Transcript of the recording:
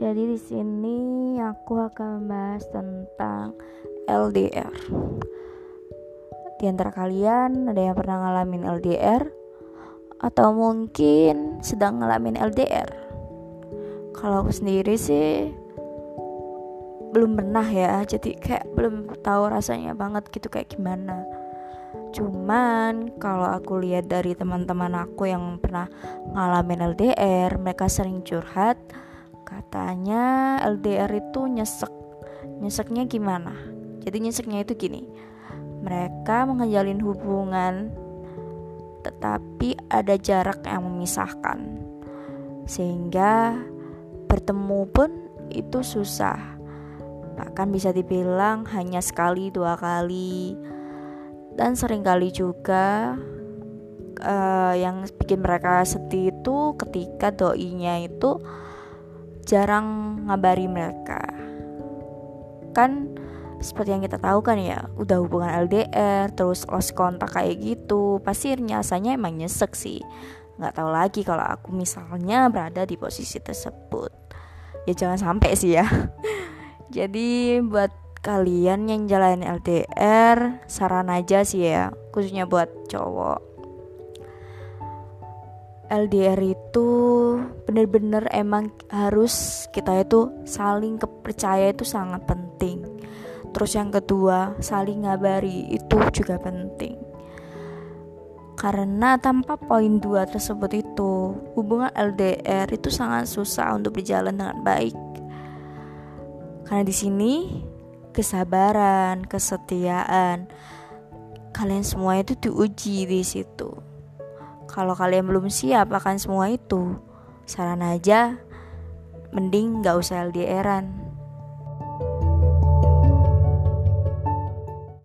Jadi di sini aku akan membahas tentang LDR. Di antara kalian ada yang pernah ngalamin LDR atau mungkin sedang ngalamin LDR? Kalau aku sendiri sih belum pernah ya, jadi kayak belum tahu rasanya banget gitu kayak gimana. Cuman kalau aku lihat dari teman-teman aku yang pernah ngalamin LDR, mereka sering curhat katanya LDR itu nyesek. Nyeseknya gimana? Jadi nyeseknya itu gini. Mereka mengejalin hubungan tetapi ada jarak yang memisahkan. Sehingga bertemu pun itu susah. Bahkan bisa dibilang hanya sekali dua kali dan sering kali juga uh, yang bikin mereka sedih itu ketika doinya itu jarang ngabari mereka. Kan seperti yang kita tahu kan ya udah hubungan LDR terus lost kontak kayak gitu pasti rasanya emang nyesek sih. Nggak tahu lagi kalau aku misalnya berada di posisi tersebut. Ya jangan sampai sih ya. Jadi buat kalian yang jalanin LDR saran aja sih ya khususnya buat cowok LDR itu bener-bener emang harus kita itu saling kepercaya itu sangat penting terus yang kedua saling ngabari itu juga penting karena tanpa poin dua tersebut itu hubungan LDR itu sangat susah untuk berjalan dengan baik karena di sini kesabaran, kesetiaan. Kalian semua itu diuji di situ. Kalau kalian belum siap akan semua itu, saran aja mending gak usah LDRan.